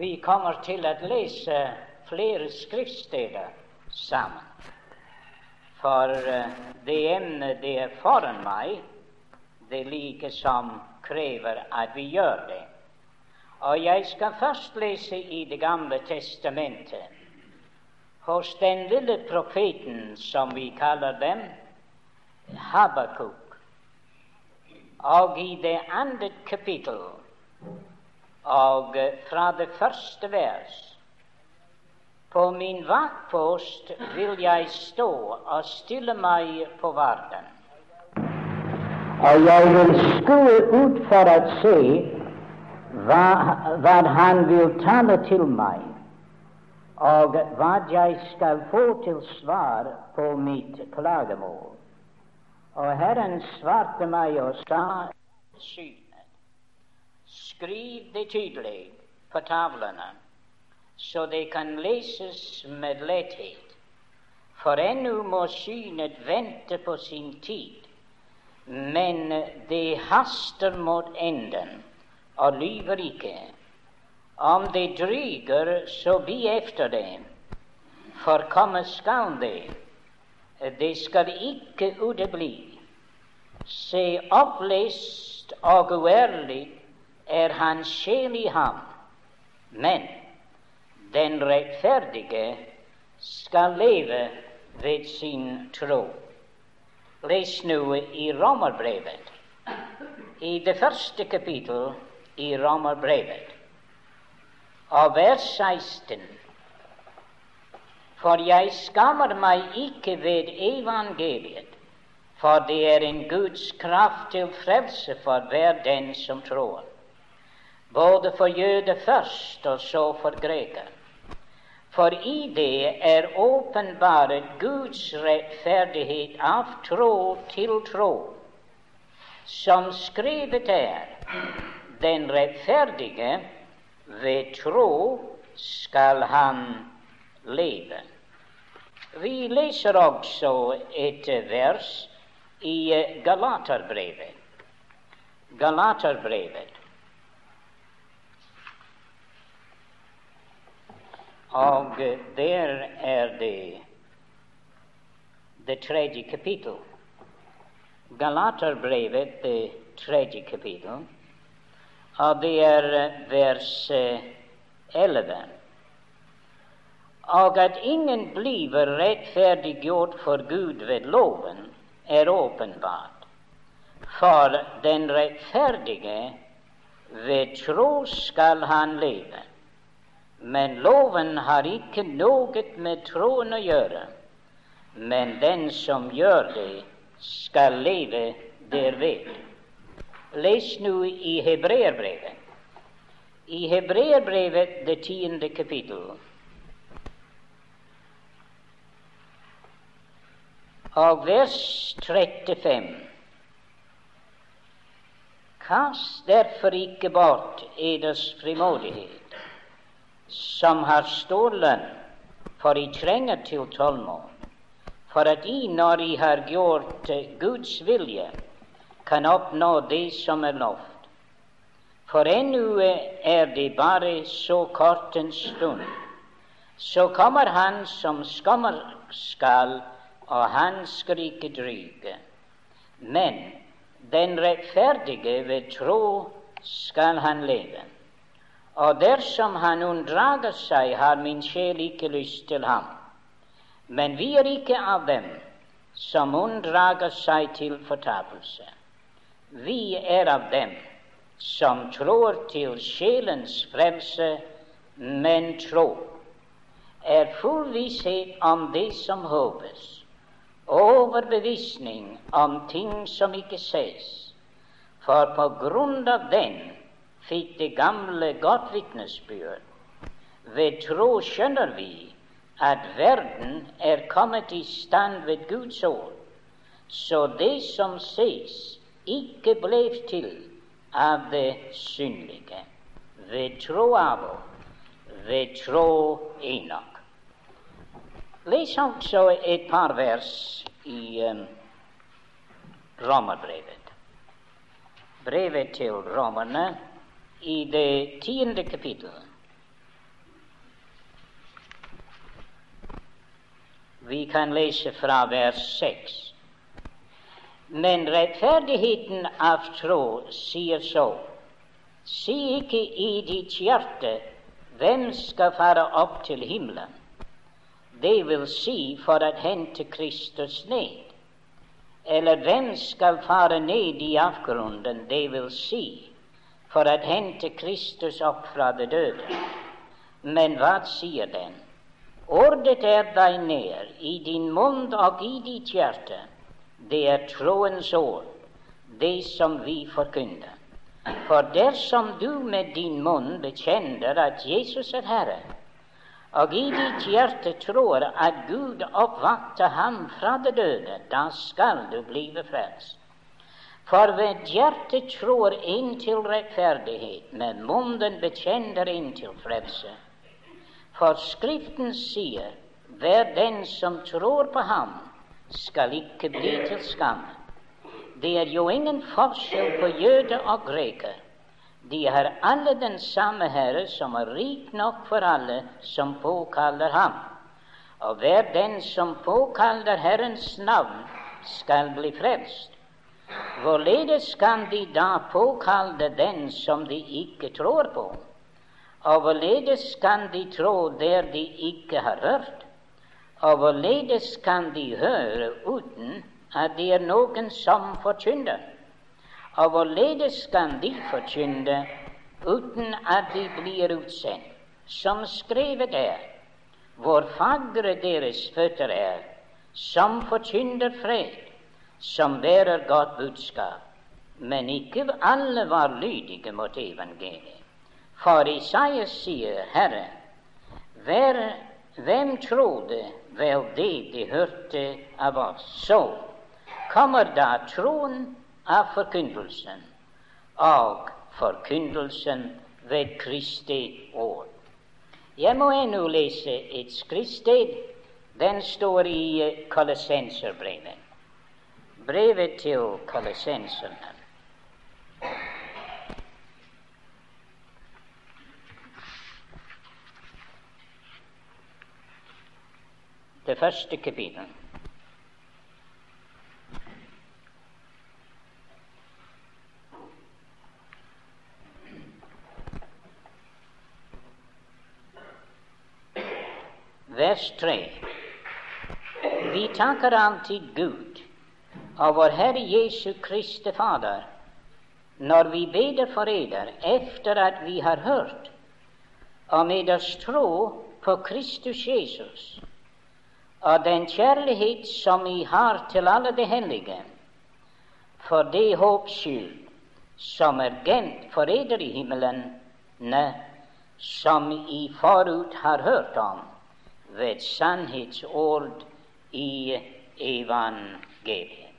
Vi kommer til å lese flere skriftsteder sammen. For eh, det emnet det er foran meg, det like som krever at vi gjør det. Og jeg skal først lese i Det gamle testamentet, hos den lille profeten som vi kaller dem, Habakuk. Og i det andre kapittel og fra det første vers På min vaktpost vil jeg stå og stille meg på varden. Og jeg vil skue ut for å se hva, hva han vil tale til meg, og hva jeg skal få til svar på mitt klagemål. Og Herren svarte meg og sa synet. Skriv det tydelig på tavlene, så det kan leses med letthet. For ennå må synet vente på sin tid, men det haster mot enden og lyver ikke. Om det dryger, så bi efter det, for komme skal det. Det skal ikke utebli. Se, opplest og uærlig er hans sjel i ham, men den rettferdige skal leve ved sin tro. Les nå i Romerbrevet, i det første kapittel i Romerbrevet, og vers 16. For jeg skammer meg ikke ved evangeliet, for det er en Guds kraft til frelse for hver den som tror, både for jøde først og så for greker. For i det er åpenbart Guds rettferdighet av tro til tro, som skrevet er, den rettferdige ved tro skal han leve. Vi leser også et vers i Galaterbrevet. Galaterbrevet. Og eh, der er det det tredje kapittel. Galaterbrevet, det tredje kapittel, og det er eh, vers 11. Og at ingen blir rettferdiggjort for Gud ved loven, er åpenbart. For den rettferdige ved tro skal han leve. Men loven har ikke noe med troen å gjøre. Men den som gjør det, skal leve derved. Les nå i Hebreerbrevet. I Hebreerbrevet, det tiende kapittel. og vers 35. Kast derfor ikke bort eders frimodighet, som har stor for I trenger til tålmod, for at I, når I har gjort Guds vilje, kan oppnå det som er lovt. For ennå er det bare så kort en stund, så kommer Han som skammer skal og han skal ikke dryge. Men den rettferdige ved tro skal han leve. Og dersom han unndrager seg, har min sjel ikke lyst til ham. Men vi er ikke av dem som unndrager seg til fortapelse. Vi er av dem som tror til sjelens frelse, men tro er full visshet om det som håpes overbevisning om ting som ikke ses. For på grunn av den fikk det gamle godt vitnesbyrd. Ved tro skjønner vi at verden er kommet i stand ved Guds ord, så det som ses, ikke ble til av det synlige. Ved tro av ved tro Enok. Les også et par vers i um, Romerbrevet. Brevet til romerne i det tiende kapittel. Vi kan lese fra vers seks. Men rettferdigheten av tro sier så. Si ikke i ditt hjerte hvem skal fare opp til himmelen, det vil si for å hente Kristus ned. Eller hvem skal fare ned i avgrunnen, det vil si for å hente Kristus opp fra det døde. Men hva sier den? Ordet er deg nær i din munn og i ditt hjerte det er troens ord, det som vi forkynner. For dersom du med din munn bekjenner at Jesus er Herre, og i ditt hjerte tror at Gud oppvakte ham fra det døde, da skal du blive frelst. For ved hjertet tror inn til rettferdighet, med munnen bekjenner inn til frelse. For Skriften sier, hver den som tror på ham, skal ikke bli til skam. Det er jo ingen forskjell på jøde og greker. De har alle den samme Herre, som er rik nok for alle som påkaller ham. Og hver den som påkaller Herrens navn, skal bli frelst. Hvorledes kan de da påkalle den som de ikke tror på? Og hvorledes kan de tro der de ikke har hørt? Og hvorledes kan de høre uten at det er noen som forkynner? Og hvorledes kan de forkynne uten at de blir utsendt? Som skrevet er, hvor fagre deres føtter er, som forkynner fred, som bærer godt budskap. Men ikke alle var lydige mot evangeliet. For Isaias sier, Herre, hvem trodde vel det de hørte av oss. Så kommer da troen av forkynnelsen og forkynnelsen ved Kristi ord. Jeg må ennå lese et skriftsted. Den står i Kolossenserbrevet. Brevet til kolosenserne. det første kapittel. Vers 3. Vi takker alltid Gud og vår Herre Jesu Kristi Fader når vi beder for eder efter at vi har hørt og med oss tro på Kristus Jesus og den kjærlighet som vi har til alle de hellige, for det håps skyld som er gemt for eder i himmelen, ne, som I forut har hørt om ved sannhetsord i evangeliet.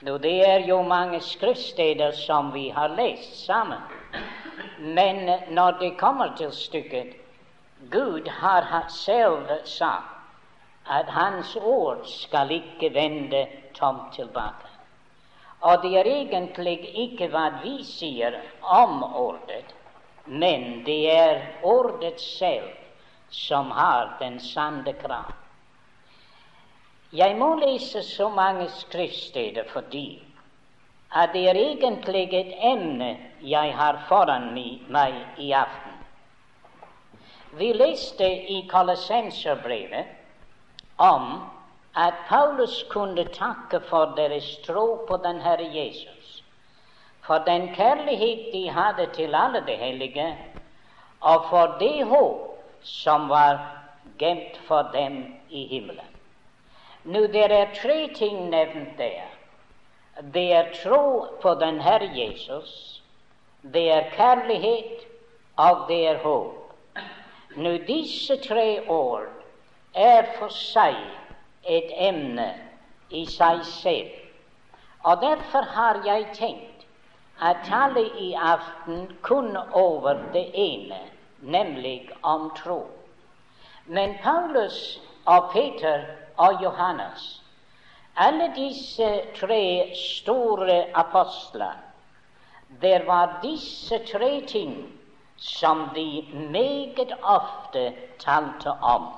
Nå, det er jo mange skriftsteder som vi har lest sammen, men når det kommer til stykket Gud har selv sagt at Hans ord skal ikke vende tomt tilbake. Og det er egentlig ikke hva vi sier om ordet, men det er ordet selv som har den sanne kraft. Jeg må lese så mange skriftsteder fordi at det er egentlig et emne jeg har foran meg i aften. Vi leste i Kolossenserbrevet om at Paulus kunne takke for deres tro på den Herre Jesus, for den kjærlighet de hadde til alle de hellige, og for det håp som var gemt for dem i himmelen. Nå, det er tre ting nevnt der. Det er tro på den Herre Jesus, det er kjærlighet, og det er håp. Nå, disse tre ord er for seg et emne i seg selv. Og derfor har jeg tenkt å tale i aften kun over det ene, nemlig om tro. Men Paulus og Peter og Johannes, alle disse tre store apostler, det var disse tre ting som de meget ofte talte om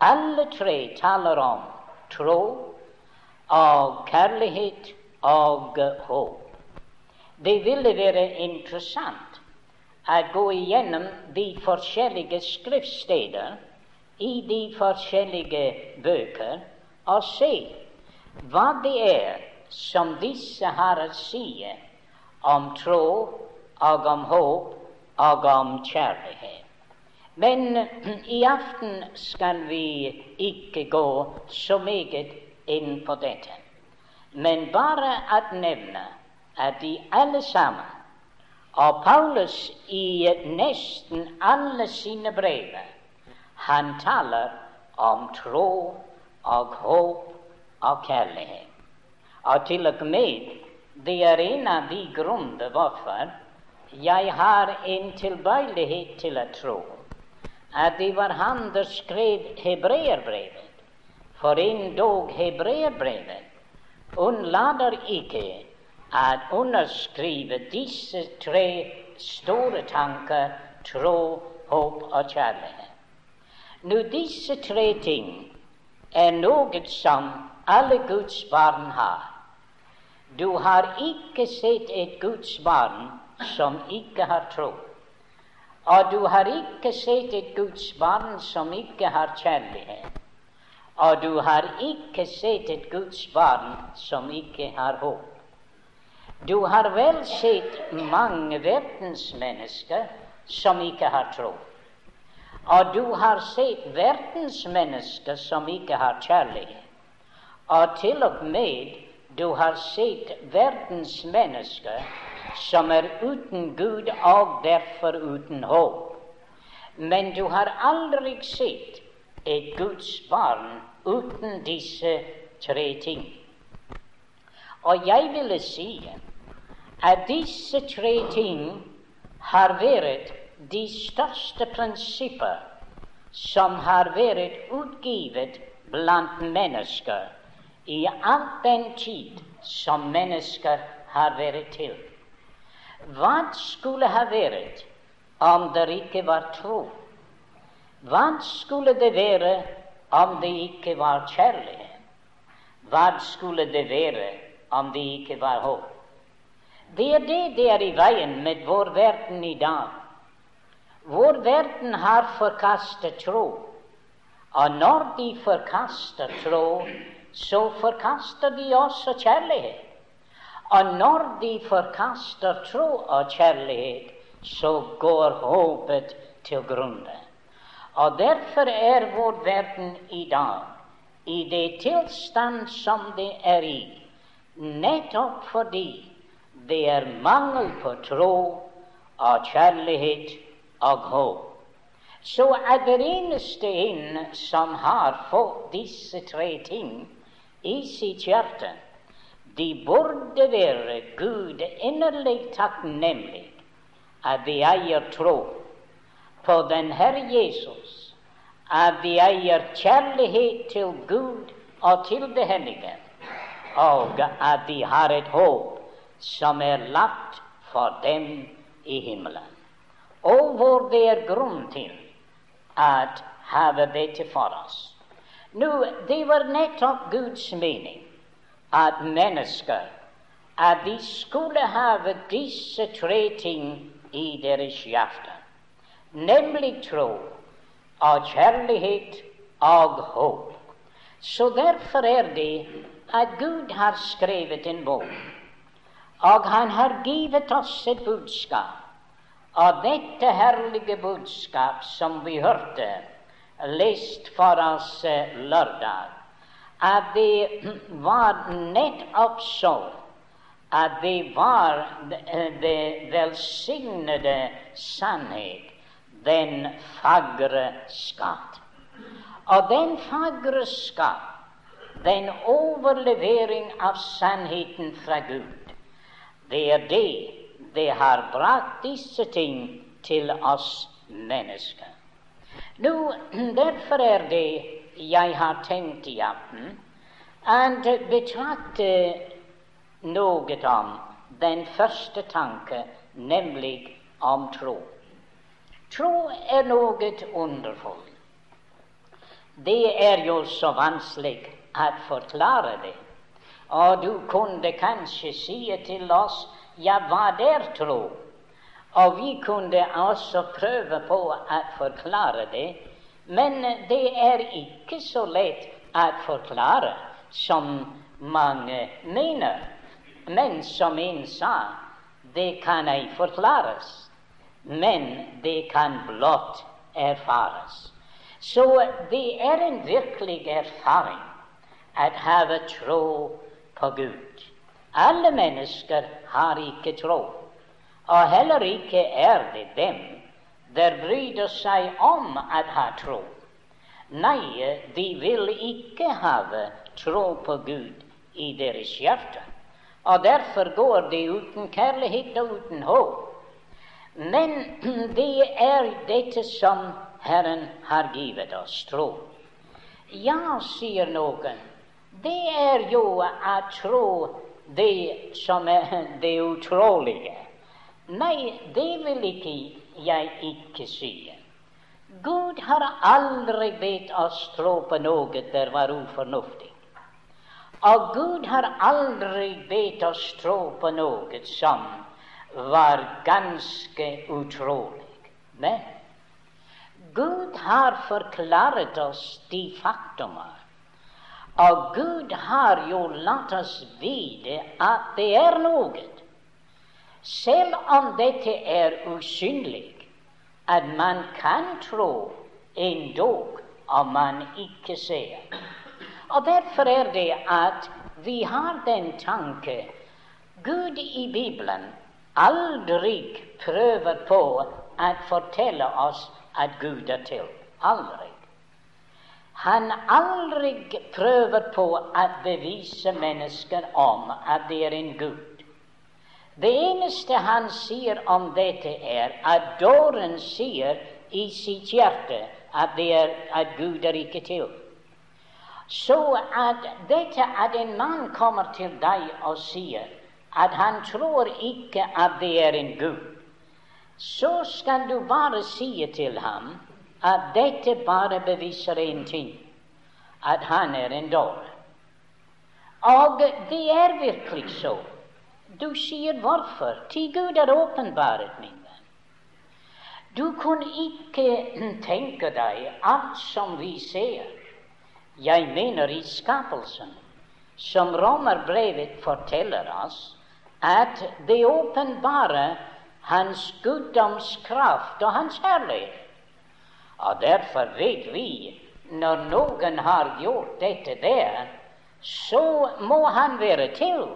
Alle tre taler om tro og kjærlighet og håp. Det ville være interessant å gå igjennom de forskjellige skriftsteder i de forskjellige bøker og se hva det er som disse har å si om tro og om håp og om kjærlighet. Men i aften skal vi ikke gå så meget inn på dette, men bare at nevne at de alle sammen, og Paulus i nesten alle sine brev, han taler om tro og håp og kjærlighet. Og til og med det er en av de grunner hvorfor jeg har en tilbøyelighet til å tro at det var han som skrev hebreerbrevet. For endog hebreerbrevet unnlater ikke å underskrive disse tre store tanker tro, håp og kjærlighet. Nå, disse tre ting er noe som alle Guds barn har. Du har ikke sett et Guds barn som ikke har tro. Og du har ikke sett et Guds barn som ikke har kjærlighet. Og du har ikke sett et Guds barn som ikke har håp. Du har vel sett mange verdensmennesker som ikke har tro. Og du har sett verdensmennesker som ikke har kjærlighet. Og til og med du har sett verdensmennesker som er uten Gud og derfor uten håp. Men du har aldri sett et Guds barn uten disse tre ting. Og jeg ville si at disse tre ting har vært de største prinsipper som har vært utgivet blant mennesker i all den tid som mennesker har vært til. Hva skulle ha vært om det ikke var tro? Hva skulle det være om det ikke var kjærlighet? Hva skulle det være om det ikke var håp? Det er det det er i veien med vår verden i dag. Vår verden har forkastet tro. Og når de forkaster tro, så forkaster de også kjærlighet. Og når de forkaster tro og kjærlighet, så går håpet til grunne. Og derfor er vår verden i dag i det tilstand som det er i, nettopp fordi det er mangel på tro og kjærlighet og håp. Så er det eneste en som har fått disse tre ting i hjerte, de burde være Gud inderlig takknemlig at de eier tro på den Herre Jesus, at de eier kjærlighet til Gud og til det hellige, og at de har et håp som er lagt for dem i himmelen. Og hvor det er grunn til å ha dette for oss. Nå, det var nettopp Guds mening at mennesker at de skulle ha disse tre ting i deres hjerte, nemlig tro og kjærlighet og håp. Så derfor er det at Gud har skrevet en bok, og Han har givet oss et budskap. Og dette herlige budskap som vi hørte lest for oss eh, lørdag, at det var nettopp så at det var det velsignede sannhet, den fagre skatt. Og den fagre skatt, den overlevering av sannheten fra Gud, det er det det har brakt disse ting til oss mennesker. Nå, derfor er det jeg har tenkt i aften å betrakte noe om den første tanke, nemlig om tro. Tro er noe underfullt. det er jo så vanskelig å forklare det. Og du kunne kanskje si til oss ja, hva der, tro? Og vi kunne også prøve på å forklare det, men det er ikke så lett å forklare som mange mener. Men som en sa, det kan ei forklares, men det kan blott erfares. Så det er en virkelig erfaring å ha tro på Gud. Alle mennesker har ikke tro, og heller ikke er det dem der bryr seg om å ha tro. Nei, de vil ikke ha tro på Gud i deres hjerte, og derfor går de uten kjærlighet og uten håp. Men det er dette som Herren har givet oss tro. Ja, sier noen, det er jo å tro det som er det utrolige. Nei, det vil ikke jeg ikke si. Gud har aldri bedt oss tro på noe der var ufornuftig. Og Gud har aldri bedt oss tro på noe som var ganske utrolig. Men Gud har forklart oss de faktumer og Gud har jo latt oss vite at det er noe, selv om dette er usynlig, at man kan tro endog om man ikke ser. Og Derfor er det at vi har den tanke Gud i Bibelen aldri prøver på å fortelle oss at Gud er til. Aldri han aldri prøver på å bevise mennesker om at det er en Gud. Det eneste han sier om dette, er at dåren sier i sitt hjerte at, er, at Gud er ikke til. Så at dette at en mann kommer til deg og sier at han tror ikke at det er en Gud, så skal du bare si til ham at dette bare beviser én ting at han er en dårlig. Og det er virkelig så. Du sier hvorfor? Til Gud er åpenbart, min venn. Du kunne ikke tenke deg alt som vi ser. Jeg mener i skapelsen, som romerbrevet forteller oss, at det åpenbare Hans guddomskraft og Hans herlighet. Og derfor vet vi når noen har gjort dette der, så må han være til,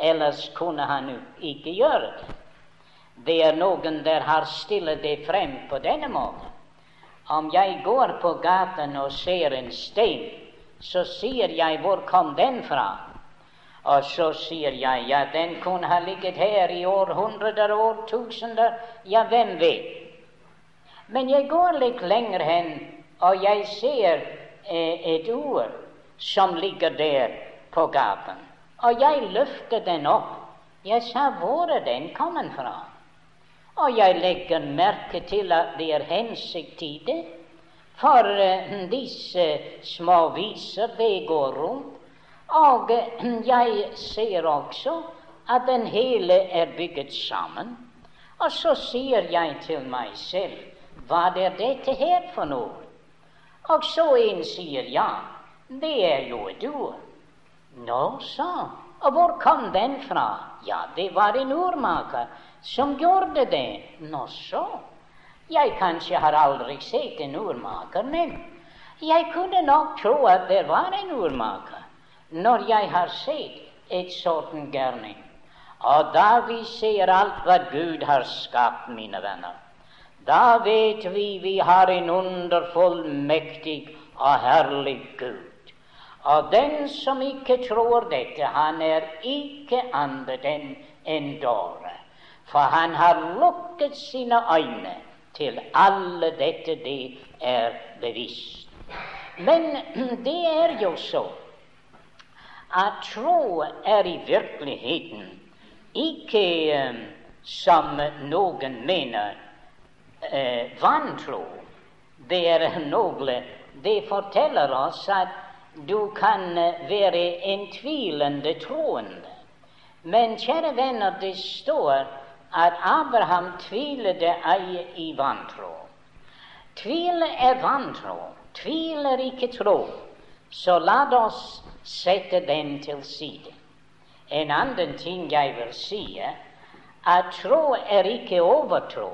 ellers kunne han ikke gjøre det. Det er noen der har stillet det frem på denne måten. Om jeg går på gaten og ser en stein, så sier jeg 'Hvor kom den fra?' Og så sier jeg 'Ja, den kunne ha ligget her i århundrer og årtusener'. Ja, hvem vet? Men jeg går litt lenger hen, og jeg ser eh, et ord som ligger der på gaten. Og jeg løfter den opp. Jeg sa hvor er den kommet fra? Og jeg legger merke til at det er hensikt i det. For uh, disse små viser, det går rundt. Og uh, jeg ser også at den hele er bygget sammen. Og så sier jeg til meg selv hva er dette her for noe? Og så en sier ja, det er jo du. Nå så, og hvor kom den fra? Ja, det var en urmaker som gjorde det. Nå så. Jeg kanskje har aldri sett en urmaker, men jeg kunne nok tro at det var en urmaker når jeg har sett et sånt gærning. Og da vi ser alt hva Gud har skapt, mine venner, da vet vi vi har en underfull, mektig og herlig Gud. Og den som ikke tror dette, han er ikke annet enn en dåre. For han har lukket sine øyne til alle dette det er bevisst. Men det er jo så at tro er i virkeligheten ikke um, som noen mener eh, vantro. Det er noe det forteller oss at du kan være en tvilende troende. Men kjære venner, det står at Abraham tvilte ei i vantro. Tvil er vantro. Tviler ikke tro. Så la oss sette den til side. En annen ting jeg vil si, at tro er ikke overtro.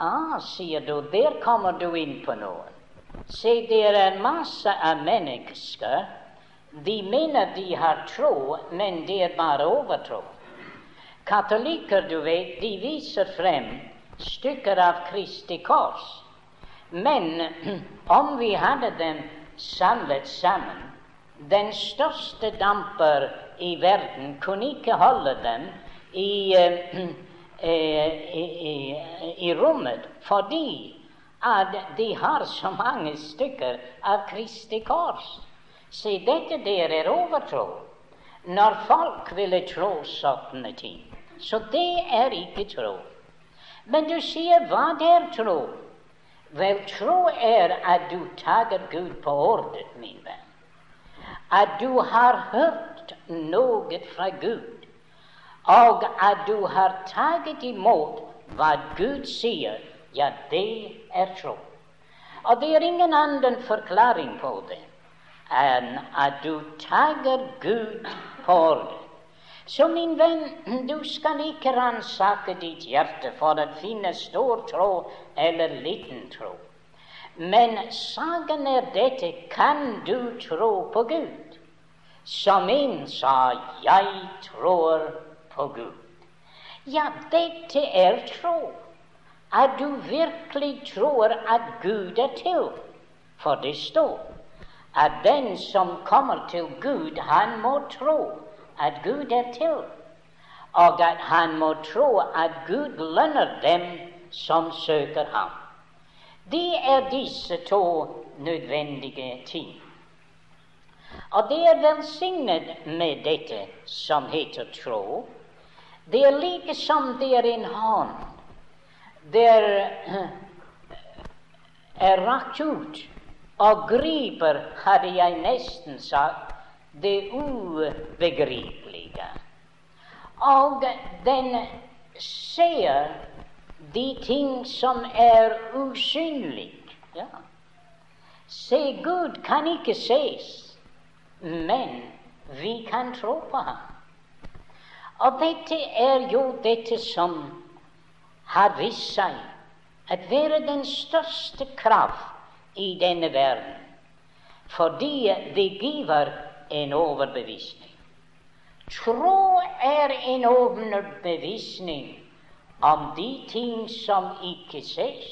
Ah, sier du, der kommer du inn på noe. Se, det er masse av mennesker. De mener de har tro, men det er bare overtro. Katolikker, du vet, de viser frem stykker av Kristi kors. Men om vi hadde dem samlet sammen Den største damper i verden kunne ikke holde dem i, uh, i, i, i rommet fordi at de har så mange stykker av Kristi kors. Se, dette der er overtro. Når folk ville tro sånne ting. Så det er ikke tro. Men du sier hva det er tro? Vel, tro er at du tager Gud på ordet, min venn. At du har hørt noe fra Gud, og at du har taget imot hva Gud sier. Ja, det er tro. Og det er ingen annen forklaring på det enn at du tager Gud på ordet. Så min venn, du skal ikke ransake ditt hjerte for å finne stor tro eller liten tro. Men saken er dette kan du tro på Gud? Som en sa 'Jeg tror på Gud'. Ja, dette er tro. At du virkelig tror at Gud er til. For det står at den som kommer til Gud, han må tro at Gud er til, og at han må tro at Gud lønner dem som søker ham. Det er disse to nødvendige ting. Og det er velsignet med dette som heter tro. Det er like som det er en hånd. der er rakt ut og griper, hadde jeg nesten sagt, det ubegripelige. Og den ser de ting som er usynlige. Ja. Se, Gud kan ikke ses, men vi kan tro på ham. Og dette er jo dette som har vist seg at være den største kraft i denne verden, fordi det giver en overbevisning. Tro er en overbevisning om de ting som ikke ses.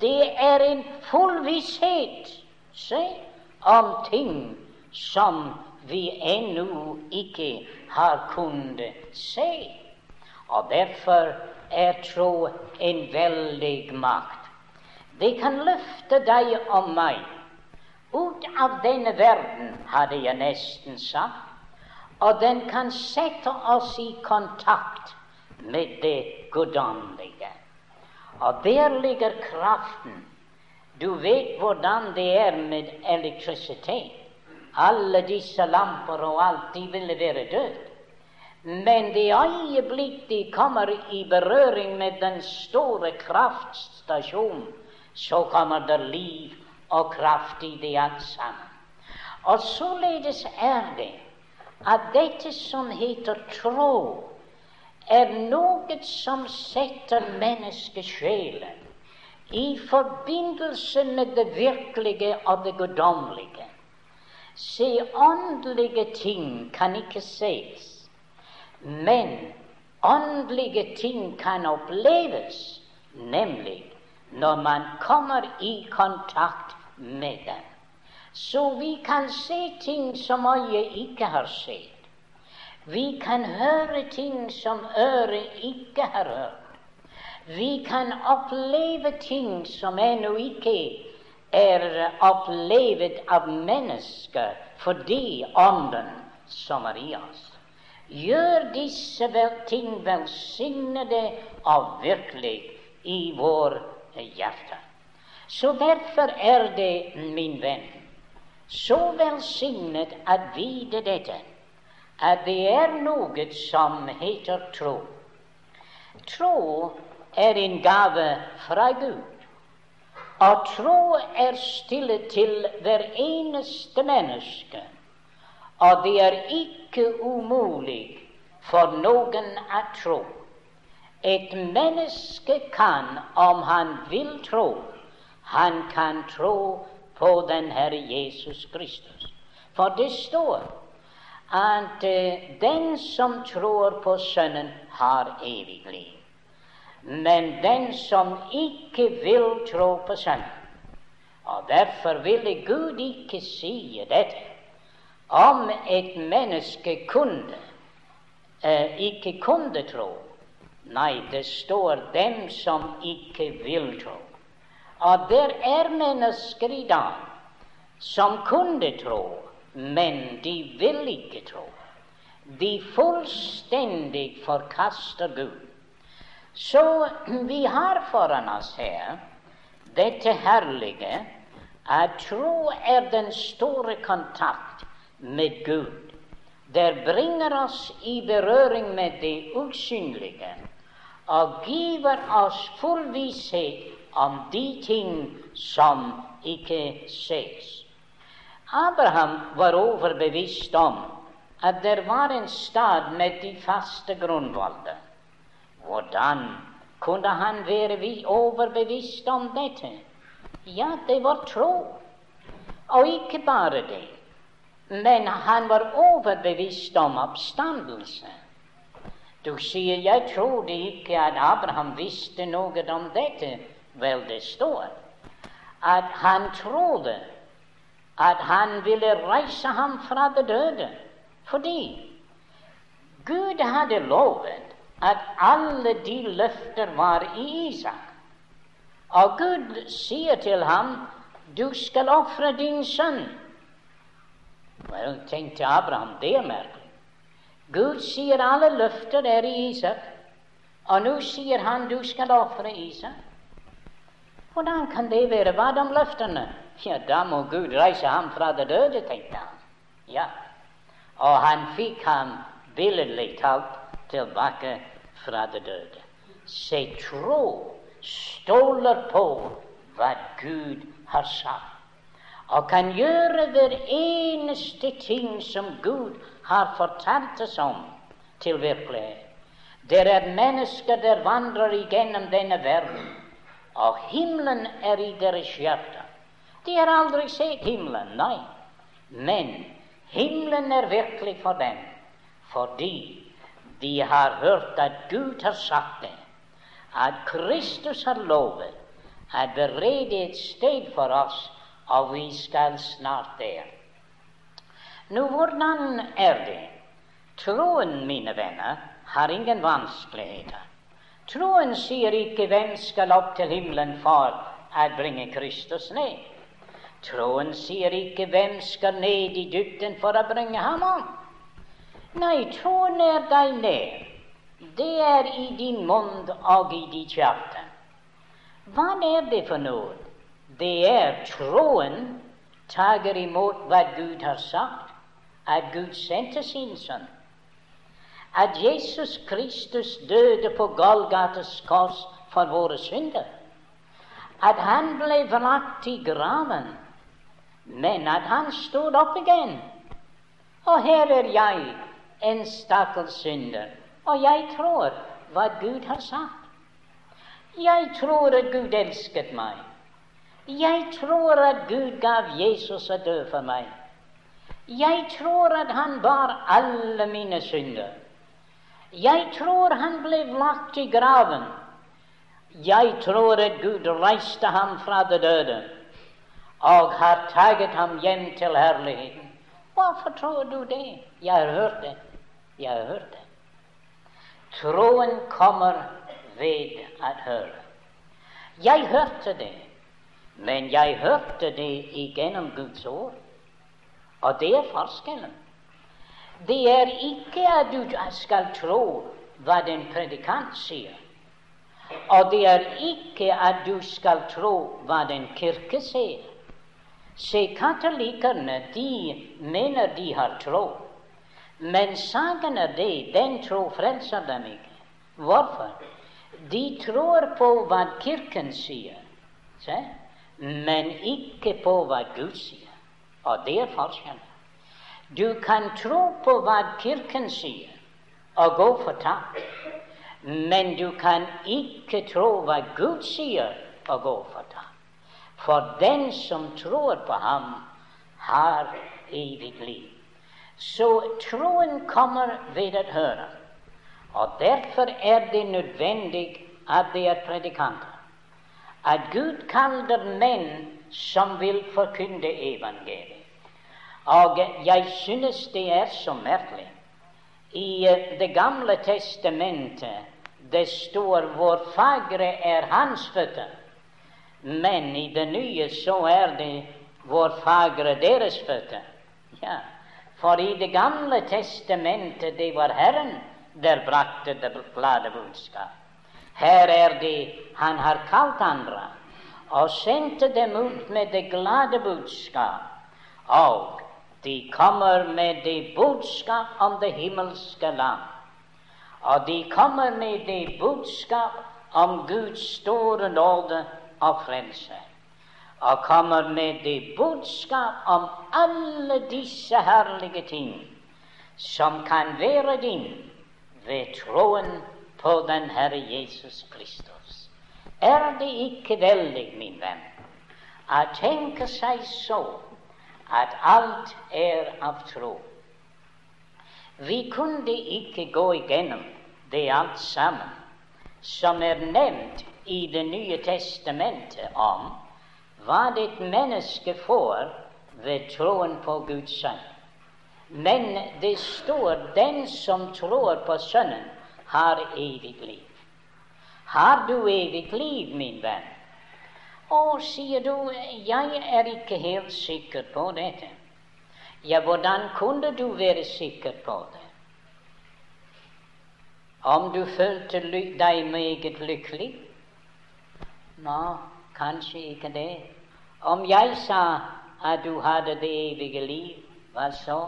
Det er en full visshet se, om ting som vi ennå ikke har kunnet se. Og derfor er tro en veldig makt. Det kan løfte deg og meg ut av denne verden, hadde jeg nesten sagt, og den kan sette oss i kontakt med det guddommelige. Og der ligger kraften. Du vet hvordan det er med elektrisitet. Alle disse lamper og alt, de ville være døde. Men det øyeblikk de kommer i berøring med den store kraftstasjonen, så kommer det liv og kraft i det alt sammen. Og således er det at dette som heter tro, er noe som setter menneskesjelen i forbindelse med det virkelige og det guddommelige. Se, åndelige ting kan ikke ses, men åndelige ting kan oppleves, nemlig når man kommer i kontakt med dem. Så vi kan se ting som øyet ikke har sett. Vi kan høre ting som øret ikke har hørt. Vi kan oppleve ting som ennå ikke er opplevd av mennesker fordi Ånden som er i oss. Gjør disse ting velsignede og virkelig i vår hjerte. Så derfor er det, min venn, så velsignet å vite dette, at det er noe som heter tro. Tro er en gave fra Gud. Og tro er stille til hver eneste menneske. Og det er ikke umulig for noen å tro. Et menneske kan, om han vil tro, han kan tro på den Herre Jesus Kristus. For det står at uh, den som tror på Sønnen, har evig liv. Men den som ikke vil tro på Sønnen Og derfor ville Gud ikke si dette. Om et menneske kunne, eh, ikke kunne tro Nei, det står 'dem som ikke vil tro'. Og der er mennesker i dag som kunne tro, men de vil ikke tro. De fullstendig forkaster Gud. Så vi har foran oss her dette herlige at tro er den store kontakt med Gud. Det bringer oss i berøring med det usynlige og giver oss full visshet om de ting som ikke ses. Abraham var overbevist om at det var en stad med de faste grunnvoller. Hvordan kunne han være overbevist om dette? Ja, det var tro. Og ikke bare det, men han var overbevist om oppstandelse. Du sier jeg trodde ikke at Abraham visste noe om dette. Vel, det står at han trodde at han ville reise ham fra det døde, fordi Gud hadde lovet at alle de løfter var i Isak. Og Gud sier til ham, 'Du skal ofre din sønn'. Vel, tenkte Abraham, det er merkelig. Gud sier alle løfter er i Isak, og nå sier han, 'Du skal ofre Isak'. Hvordan kan det være? Hva om løftene? Ja, da må Gud reise ham fra det døde, tenkte han. Ja. Og han fikk ham billedlig talt tilbake fra det døde. Se, tro stoler på hva Gud har sagt, og kan gjøre hver eneste ting som Gud har fortalt oss om, til virkelighet. Det er mennesker der vandrer igjennom denne verden og himmelen er i deres hjerte. De har aldri sett himmelen, nei. Men himmelen er virkelig for dem, fordi de har hørt at Gud har sagt det, at Kristus har lovet å berede et sted for oss, og vi skal snart der. Nå, hvordan er det? Troen, mine venner, har ingen vanskeligheter. Troen sier ikke 'Hvem skal opp til himmelen for å bringe Kristus ned'? Troen sier ikke 'Hvem skal ned i dybden for å bringe ham opp'? Nei, troen er deg ned. Det er i din munn og i ditt hjerte. Hva er det for noe? Det er troen tager imot hva Gud har sagt, at Gud sendte sin sønn at Jesus Kristus døde på Golgates kors for våre synder. At han ble vrakt i graven, men at han stod opp igjen. Og her er jeg, en stakkars synder, og jeg tror hva Gud har sagt. Jeg tror at Gud elsket meg. Jeg tror at Gud gav Jesus å dø for meg. Jeg tror at han bar alle mine synder. Jeg tror han ble lagt i graven. Jeg tror at Gud reiste ham fra det døde og har taget ham hjem til herligheten. Hvorfor tror du det? Jeg har hørt det. Jeg har hørt det. Troen kommer ved å høre. Jeg hørte det, men jeg hørte det igjennom Guds ord. Og det er forskjellen. Det er ikke at du skal tro hva den predikant sier. Og det er ikke at du skal tro hva den kirke sier. Se, katolikkene, de mener de har tro. Men saken er det, den tro frelser dem ikke. Hvorfor? De tror på hva Kirken sier, se? men ikke på hva Gud sier. Og det er forskjellen. Du kan tro på hva Kirken sier, og gå fortapt. Men du kan ikke tro hva Gud sier, og gå fortapt. For den som tror på ham, har evig liv. Så troen kommer ved å høre. Og derfor er det nødvendig at det er predikanter. At Gud kaller menn som vil forkynne evangeliet. Og jeg synes det er så merkelig. I eh, Det gamle testamentet det står 'hvor fagre er hans føtter'. Men i det nye så er det hvor fagre deres føtter. Ja, for i Det gamle testamentet det var Herren der brakte det glade budskap. Her er det Han har kalt andre og sendte dem ut med det glade budskap. Og de kommer med det budskap om det himmelske land. Og de kommer med det budskap om Guds store nåde og frelse. Og kommer med det budskap om alle disse herlige ting som kan være din ved troen på den Herre Jesus Kristus. Er det ikke veldig, min venn, å tenke seg så at alt er av tro? Vi kunne ikke gå igjennom det alt sammen som er nevnt i Det nye testamentet om hva et menneske får ved troen på Guds sønn. Men det står 'den som tror på Sønnen, har evig liv'. Har du evig liv, min venn? Og sier du 'jeg er ikke helt sikker på dette'. Ja, hvordan kunne du være sikker på det? Om du følte deg meget lykkelig? Nå, kanskje ikke det. Om jeg sa at du hadde det evige liv, hva så?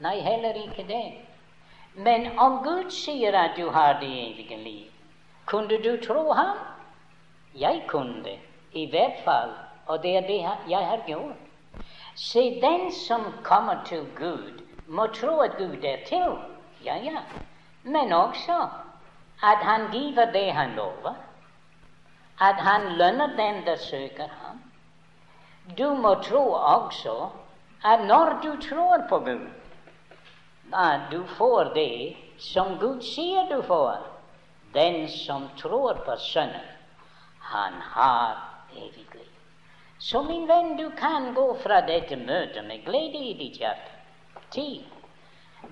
Nei, heller ikke det. Men om Gud sier at du har det evige liv, kunne du tro ham? Jeg kunne, i hvert fall, og det er det jeg har gjort. Se, den som kommer til Gud, må tro at Gud er til, ja, ja, men også at han giver det han lover at han lønner den der søker ham. Du må tro også at når du tror på Gud, at du får det som Gud sier du får. Den som tror på Sønnen, han har evig liv. Så min venn, du kan gå fra dette møtet med glede i ditt hjerte. Ti.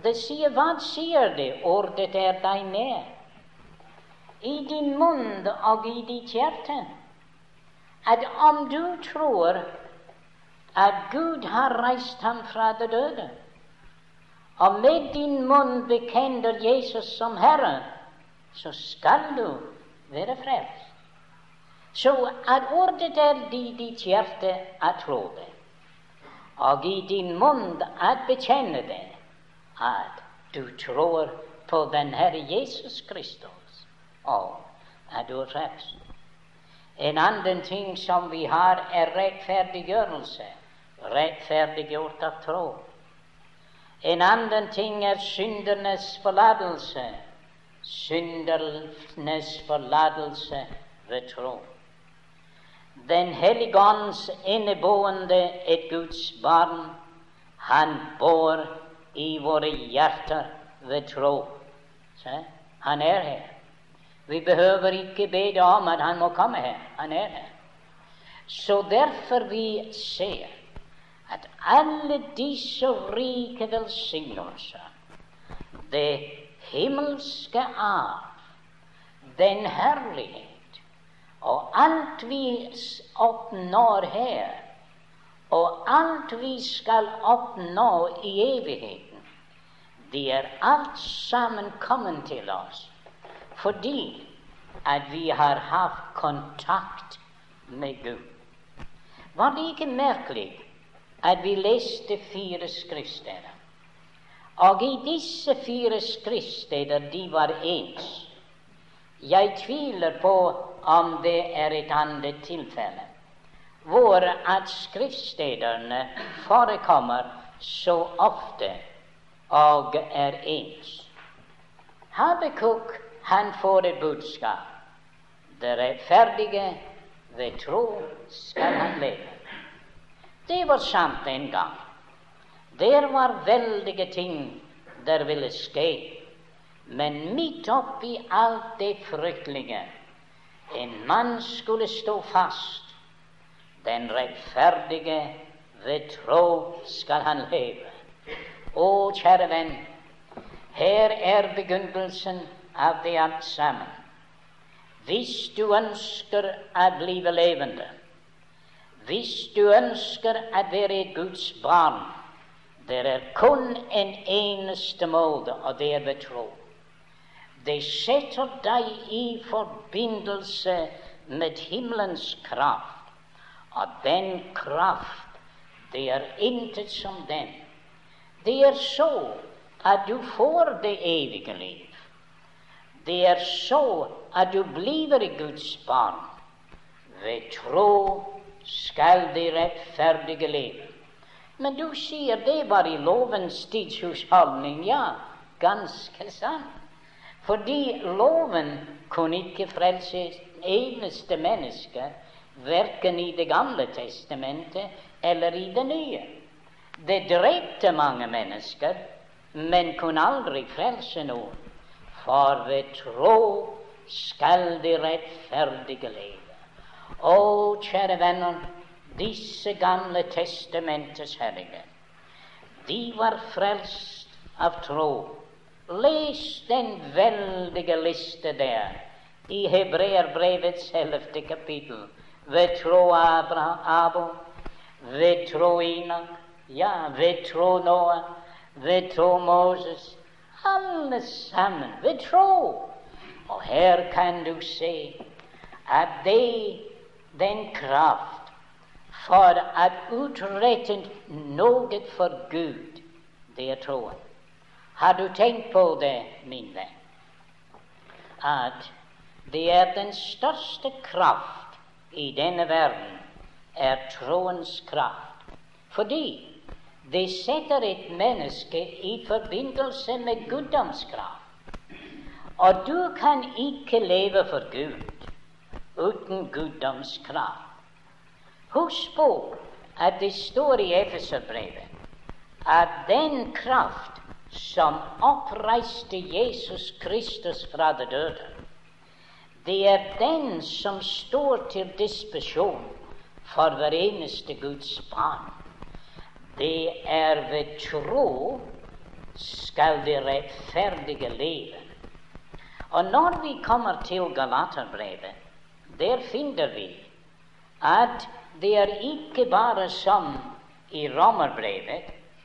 Det sier, hva sier det? Ordet er deg nær i din munn og i ditt hjerte at om du tror at Gud har reist ham fra det døde, og med din munn bekjenner Jesus som Herre, så skal du være frelst. Så at ordet er i ditt hjerte å tro det, og i din munn å bekjenne det, at du tror på den Herre Jesus Kristus av er. En annen ting som vi har, er rettferdiggjørelse. Rettferdiggjort av tro. En annen ting er syndernes forlatelse. Syndernes forlatelse ved tro. Den hellige ånds inneboende et Guds barn, han bor i våre hjerter ved tro. Se, han er her. Vi behøver ikke be om at han må komme her. Han er her. Så derfor vi ser at alle disse rike velsignelser, det himmelske arv, den herlighet og alt vi oppnår her, og alt vi skal oppnå i evigheten, de er alt sammen kommet til oss fordi at vi har hatt kontakt med Gud. Var det ikke merkelig at vi leste fire skriftsteder? Og i disse fire skriftsteder de var ens. Jeg tviler på om det er et annet tilfelle hvor at skriftstedene forekommer så ofte og er ens. Habakuk han får et budskap. Det rettferdige ved tro skal han leve. Det var sant en gang. Der var veldige ting der ville skje. Men midt oppi alt det fryktelige en mann skulle stå fast. Den rettferdige ved tro skal han leve. Å, kjære venn, her er begynnelsen av det alt sammen. Hvis du ønsker å bli levende, hvis du ønsker å være Guds barn, det er kun en eneste måte, og det tro. Det setter deg i forbindelse med himmelens kraft, og den kraft, det er intet som den. Det er så at du får det evige liv. Det er så at du blir Guds barn. Ved tro skal de rettferdige leve. Men du sier det var i lovens tidshusholdning. Ja, ganske sant. Fordi loven kunne ikke frelse eneste menneske, verken i Det gamle testamentet eller i Det nye. Det drepte mange mennesker, men kunne aldri frelse noen. For ved tro skal de rettferdige leve. Å, kjære venner, disse gamle testamentets hellige, de var frelst av tro. Les den veldige liste der i Hebreerbrevets ellevte kapittel. Ved tro Abraham, Abel, ved tro Inak, ja, ved tro Noah, ved tro Moses. Alle sammen ved tro. Og her kan du se at det, den kraft for å utrette noe for Gud, det er troen. Har du tenkt på det, min venn, at det er den største kraft i denne verden, er troens kraft. Fordi det setter et menneske i forbindelse med guddomskraft. Og du kan ikke leve for Gud uten guddomskraft. Husk på at det står i Efeserbrevet at den kraft som oppreiste Jesus Kristus fra det døde, det er den som står til disposisjon for hver eneste Guds barn. Det er ved tro skal det rettferdige leve. Og når vi kommer til Galaterbrevet, der finner vi at det er ikke bare som i Romerbrevet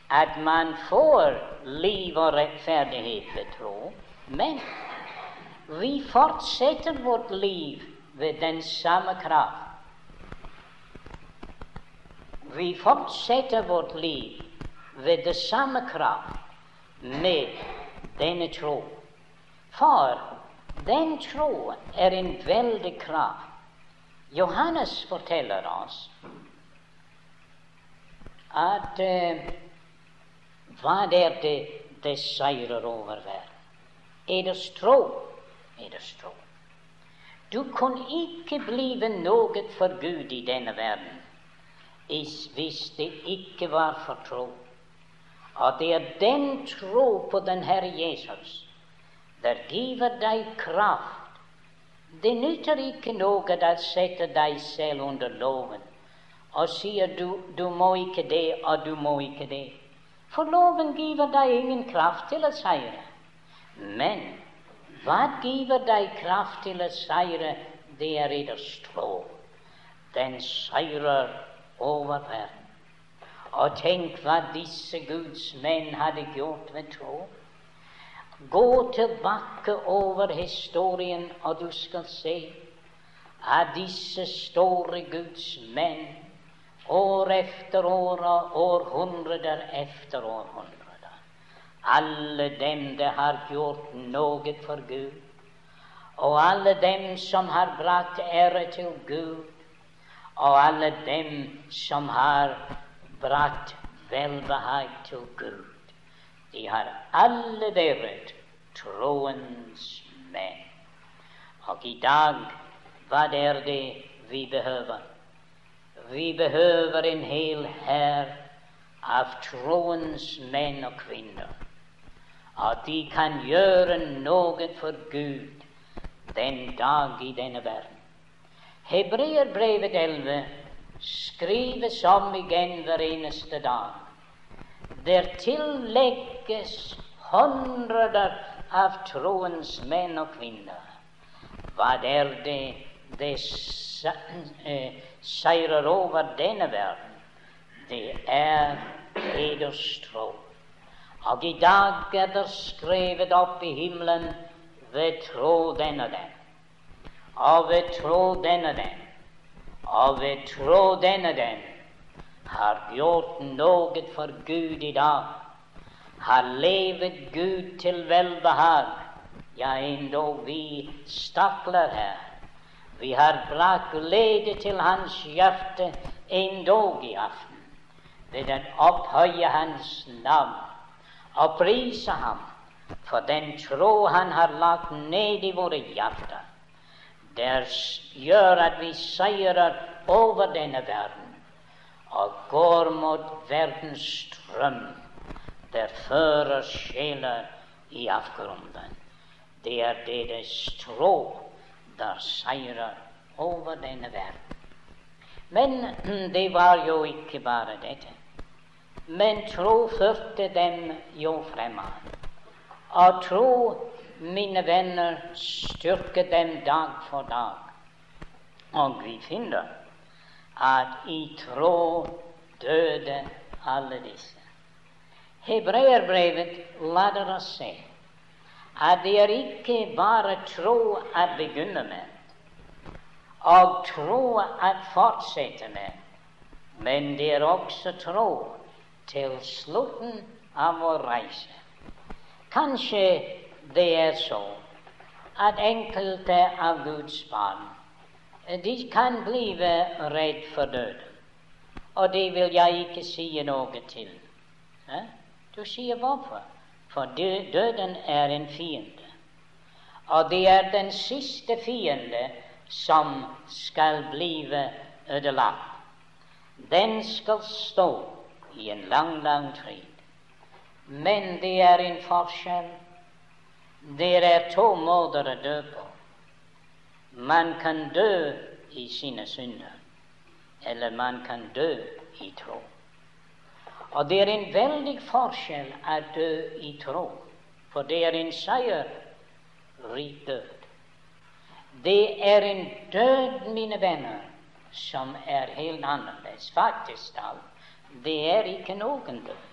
at man får liv og rettferdighet ved tro, men vi fortsetter vårt liv ved den samme kraft. Vi fortsetter vårt liv ved det samme kraft med denne tro. For den tro er en veldig kraft Johannes forteller oss at uh, hva er det det seirer over verden? Eders tro. Eders tro. Du kan ikke blive noe for Gud i denne verden hvis det ikke var for tro. Og det er den tro på den Herre Jesus der giver deg kraft det nytter ikke noe å sette deg selv under loven og sier du, du må ikke det, og du må ikke det. For loven giver deg ingen kraft til å seire. Men hva giver deg kraft til å seire? Det er eders tro. Den seirer over verden. Og tenk hva disse Guds menn hadde gjort ved tro. Gå tilbake over historien, og du skal se at disse store Guds menn år efter år og århundrer efter århundrer alle dem det har gjort noe for Gud, og alle dem som har brakt ære til Gud, og alle dem som har brakt velbehag til Gud. De har alle vært troens menn. Og i dag, hva er det vi behøver? Vi behøver en hel hær av troens menn og kvinner. At de kan gjøre noe for Gud den dag i denne verden. Hebreerbrevet 11 skrives om igjen hver eneste dag. Der tillegges hundreder av troens menn og kvinner. Hva er det det eh, seirer over denne verden? Det er hederstro. Og i dag er det skrevet opp i himmelen ved tro den og den. Ved tro denne den. Ved tro denne den har gjort noe for Gud i dag, har levet Gud til velbehag, ja, endog vi stakler her. Vi har brakt glede til hans hjerte endog i aften ved å opphøye hans navn og prise ham for den tro han har lagt ned i våre hjerter. Det gjør at vi seirer over denne verden og går mot verdens strøm, der fører sjeler i avgrunnen. Det er deres tro der seirer over denne verden. Men det var jo ikke bare dette. Men tro førte dem jo fremad. Og tro, mine venner, styrket dem dag for dag. Og vi finner at i tro døde alle disse. Hebreerbrevet lader oss se at det er ikke bare tro å begynne med, og tro å fortsette med, men det er også tro til slutten av vår reise. Kanskje det er så at enkelte av Guds barn de kan bli redd for døden. Og det vil jeg ikke si noe til. Eh? Du sier hvorfor? For døden er en fiende. Og det er den siste fiende som skal bli ødelagt. Den skal stå i en lang, lang tid. Men det er en forskjell. Det er to måter å dø på. Man kan dø i sine synder, eller man kan dø i tro. Og det er en veldig forskjell å dø i tro, for det er en seierrik død. Det er en død, mine venner, som er helt annerledes. Faktisk talt, det er ikke noen død.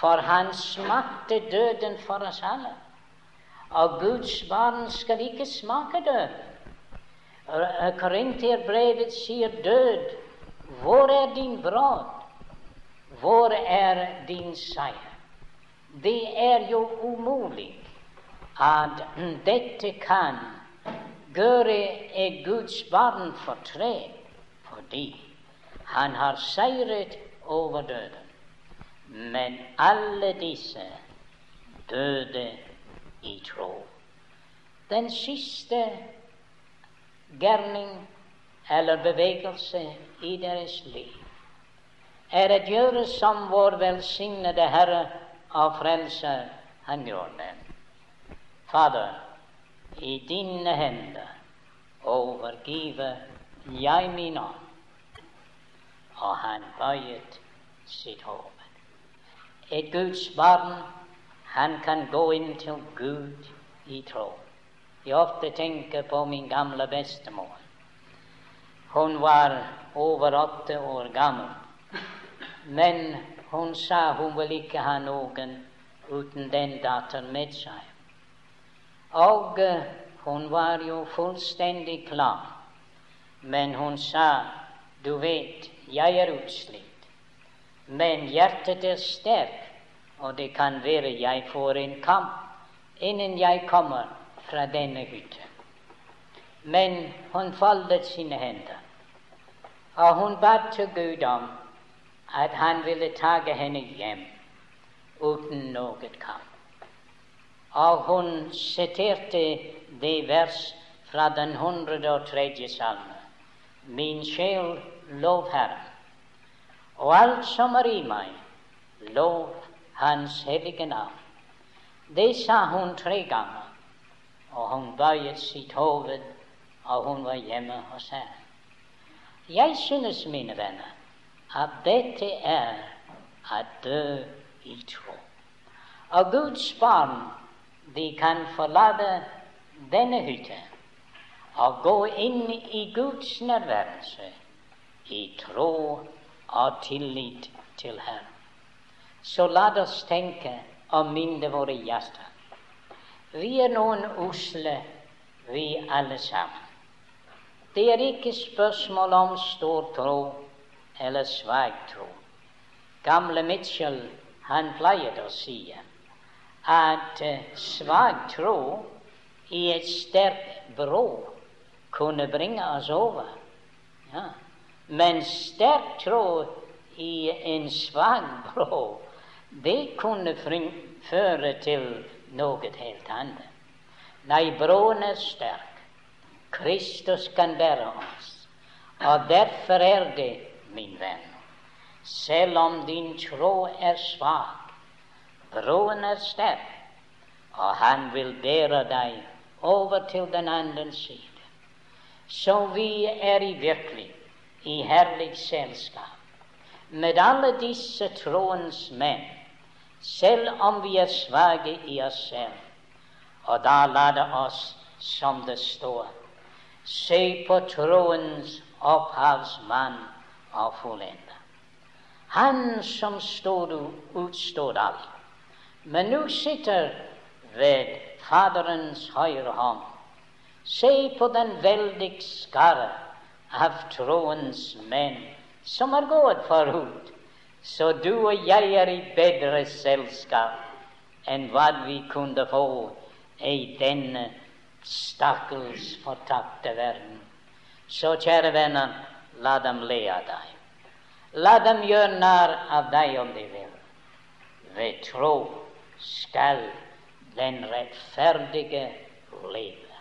For han smakte døden for oss alle. Og Guds barn skal ikke smake død. Korinterbrevet sier død. Hvor er din brod? Hvor er din seier? Det er jo umulig at dette kan gjøre et Guds barn fortred, fordi han har seiret over døden. Men alle disse døde i tro. Den siste gjerning eller bevegelse i deres liv er å gjøre som vår velsignede Herre og Frelser han gjorde. Fader, i dine hender overgiver jeg min ånd. Og han bøyet sitt hode. Et Guds barn han kan gå inn til Gud i tro. Jeg ofte tenker på min gamle bestemor. Hun var over åtte år gammel. Men hun sa hun ville ikke ha noen uten den datter med seg. Og hun var jo fullstendig klar, men hun sa, du vet, jeg er utslitt, men hjertet er sterkt, og det kan være jeg får en kamp innen jeg kommer fra denne hytta. Men hun foldet sine hender, og hun ba til Gud om at han ville ta henne hjem uten noe kamp. Og hun siterte det vers fra den 103. salme. Min sjel, lov Herren, og alt som er i meg, lov Hans hellige navn. Det sa hun tre ganger, og hun bøyet sitt hoved, og hun var hjemme hos Herren. Jeg synes, mine venner, at dette er å dø i tro. Og Guds barn, de kan forlate denne hytta og gå inn i Guds nærværelse i tro og tillit til Herren. Så la oss tenke og minne våre hjerter. Vi er noen usle, vi alle sammen. Det er ikke spørsmål om stor tro eller svak tro. Gamle Mitchell han pleier å si at uh, svak tro i et sterkt bro kunne bringe oss over. Ja. Men sterk tro i en svak bro, det kunne føre til noe helt annet. Nei, broen er sterk. Kristus kan bære oss. Og derfor er det min venn. Selv om din tro er svak, broen er sterk, og han vil bære deg over til den andre side. Så vi er i virkelig i herlig selskap med alle disse troens menn, selv om vi er svake i oss selv. Og da la det oss, som det står, se på troens opphavsmann av fullende. Han som stod utstod alt, men nå sitter ved Faderens høyre hånd. Se på den veldige skare av troens menn som har gått forut, så du og jeg er i bedre selskap enn hva vi kunne få i denne stakkars fortapte verden. Så kjære venner, La dem le av deg. La dem gjøre narr av deg om de vil. Ved tro skal den rettferdige leve.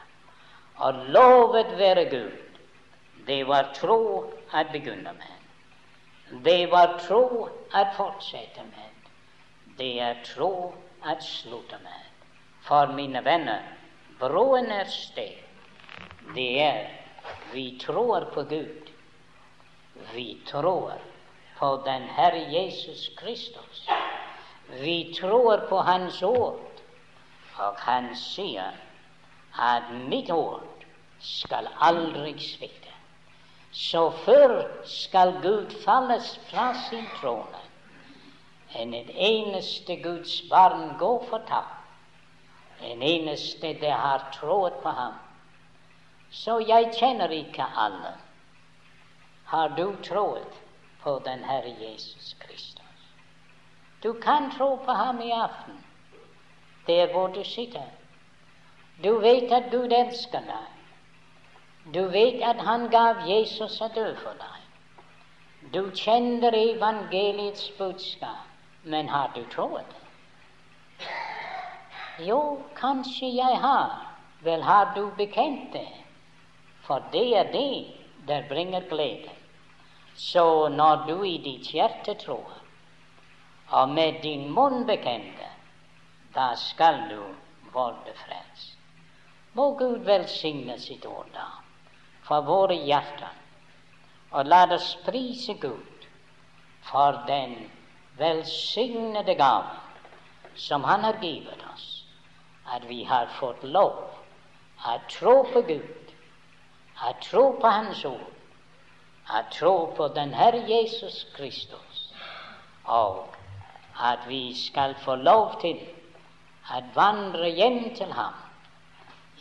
Og lovet være Gud. Det var tro at begynne med. Det var tro at fortsette med. Det er tro at slutte med. For mine venner, broen er sted. Det er vi tror på Gud. Vi tror på den Herre Jesus Kristus. Vi tror på Hans ord, og Han sier at mitt ord skal aldri svikte. Så før skal Gud falles fra sin trone enn et eneste Guds barn gå fortapt, en eneste det har trodd på ham. Så jeg kjenner ikke alle har du trodd på den Herre Jesus Kristus. Du kan tro på ham i aften, der hvor du sitter. Du vet at Gud elsker deg. Du vet at Han gav Jesus å dø for deg. Du kjenner evangeliets budskap, men har du trodd? Jo, kanskje jeg har. Vel, har du bekjent det? For det er det der bringer glede. Så når du i ditt hjerte tror, og med din munn bekjenner, da skal du være frelst. Må Gud velsigne sitt ord da for våre hjerter, og la oss prise Gud for den velsignede gave som Han har givet oss, at vi har fått lov å tro på Gud, å tro på Hans ord, å tro på den Herre Jesus Kristus, og at vi skal få lov til at vandre hjem til ham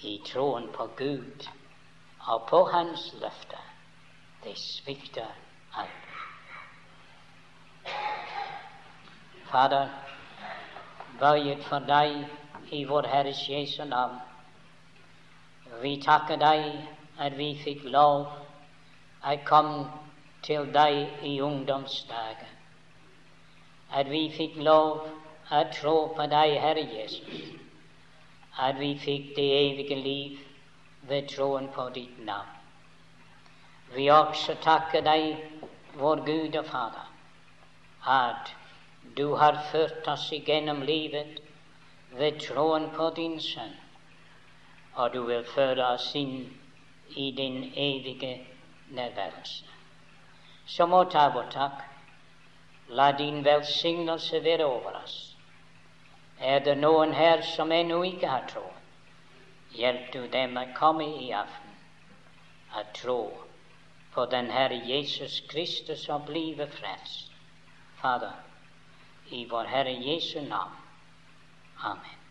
i troen på Gud og på Hans løfter. Det svikter aldri. Fader, bøyet for um, deg i vår Herres Jesu navn. Vi takker deg at vi fikk lov å komme til deg i ungdomsdager. At vi fikk lov å tro på deg, Herre Jesus. At vi fikk det evige liv ved troen på ditt navn. Vi også takker deg, vår Gud og Fader, at du har ført oss igjennom livet ved troen på din Sønn, og du vil føre oss inn i din evige nærværelse. Så må ta vår takk. La din velsignelse være over oss. Er det noen her som ennå ikke har tro, hjelp du dem å komme i aften å tro på den Herre Jesus Kristus og blive frelst. Fader, i vår Herre Jesu navn. Amen.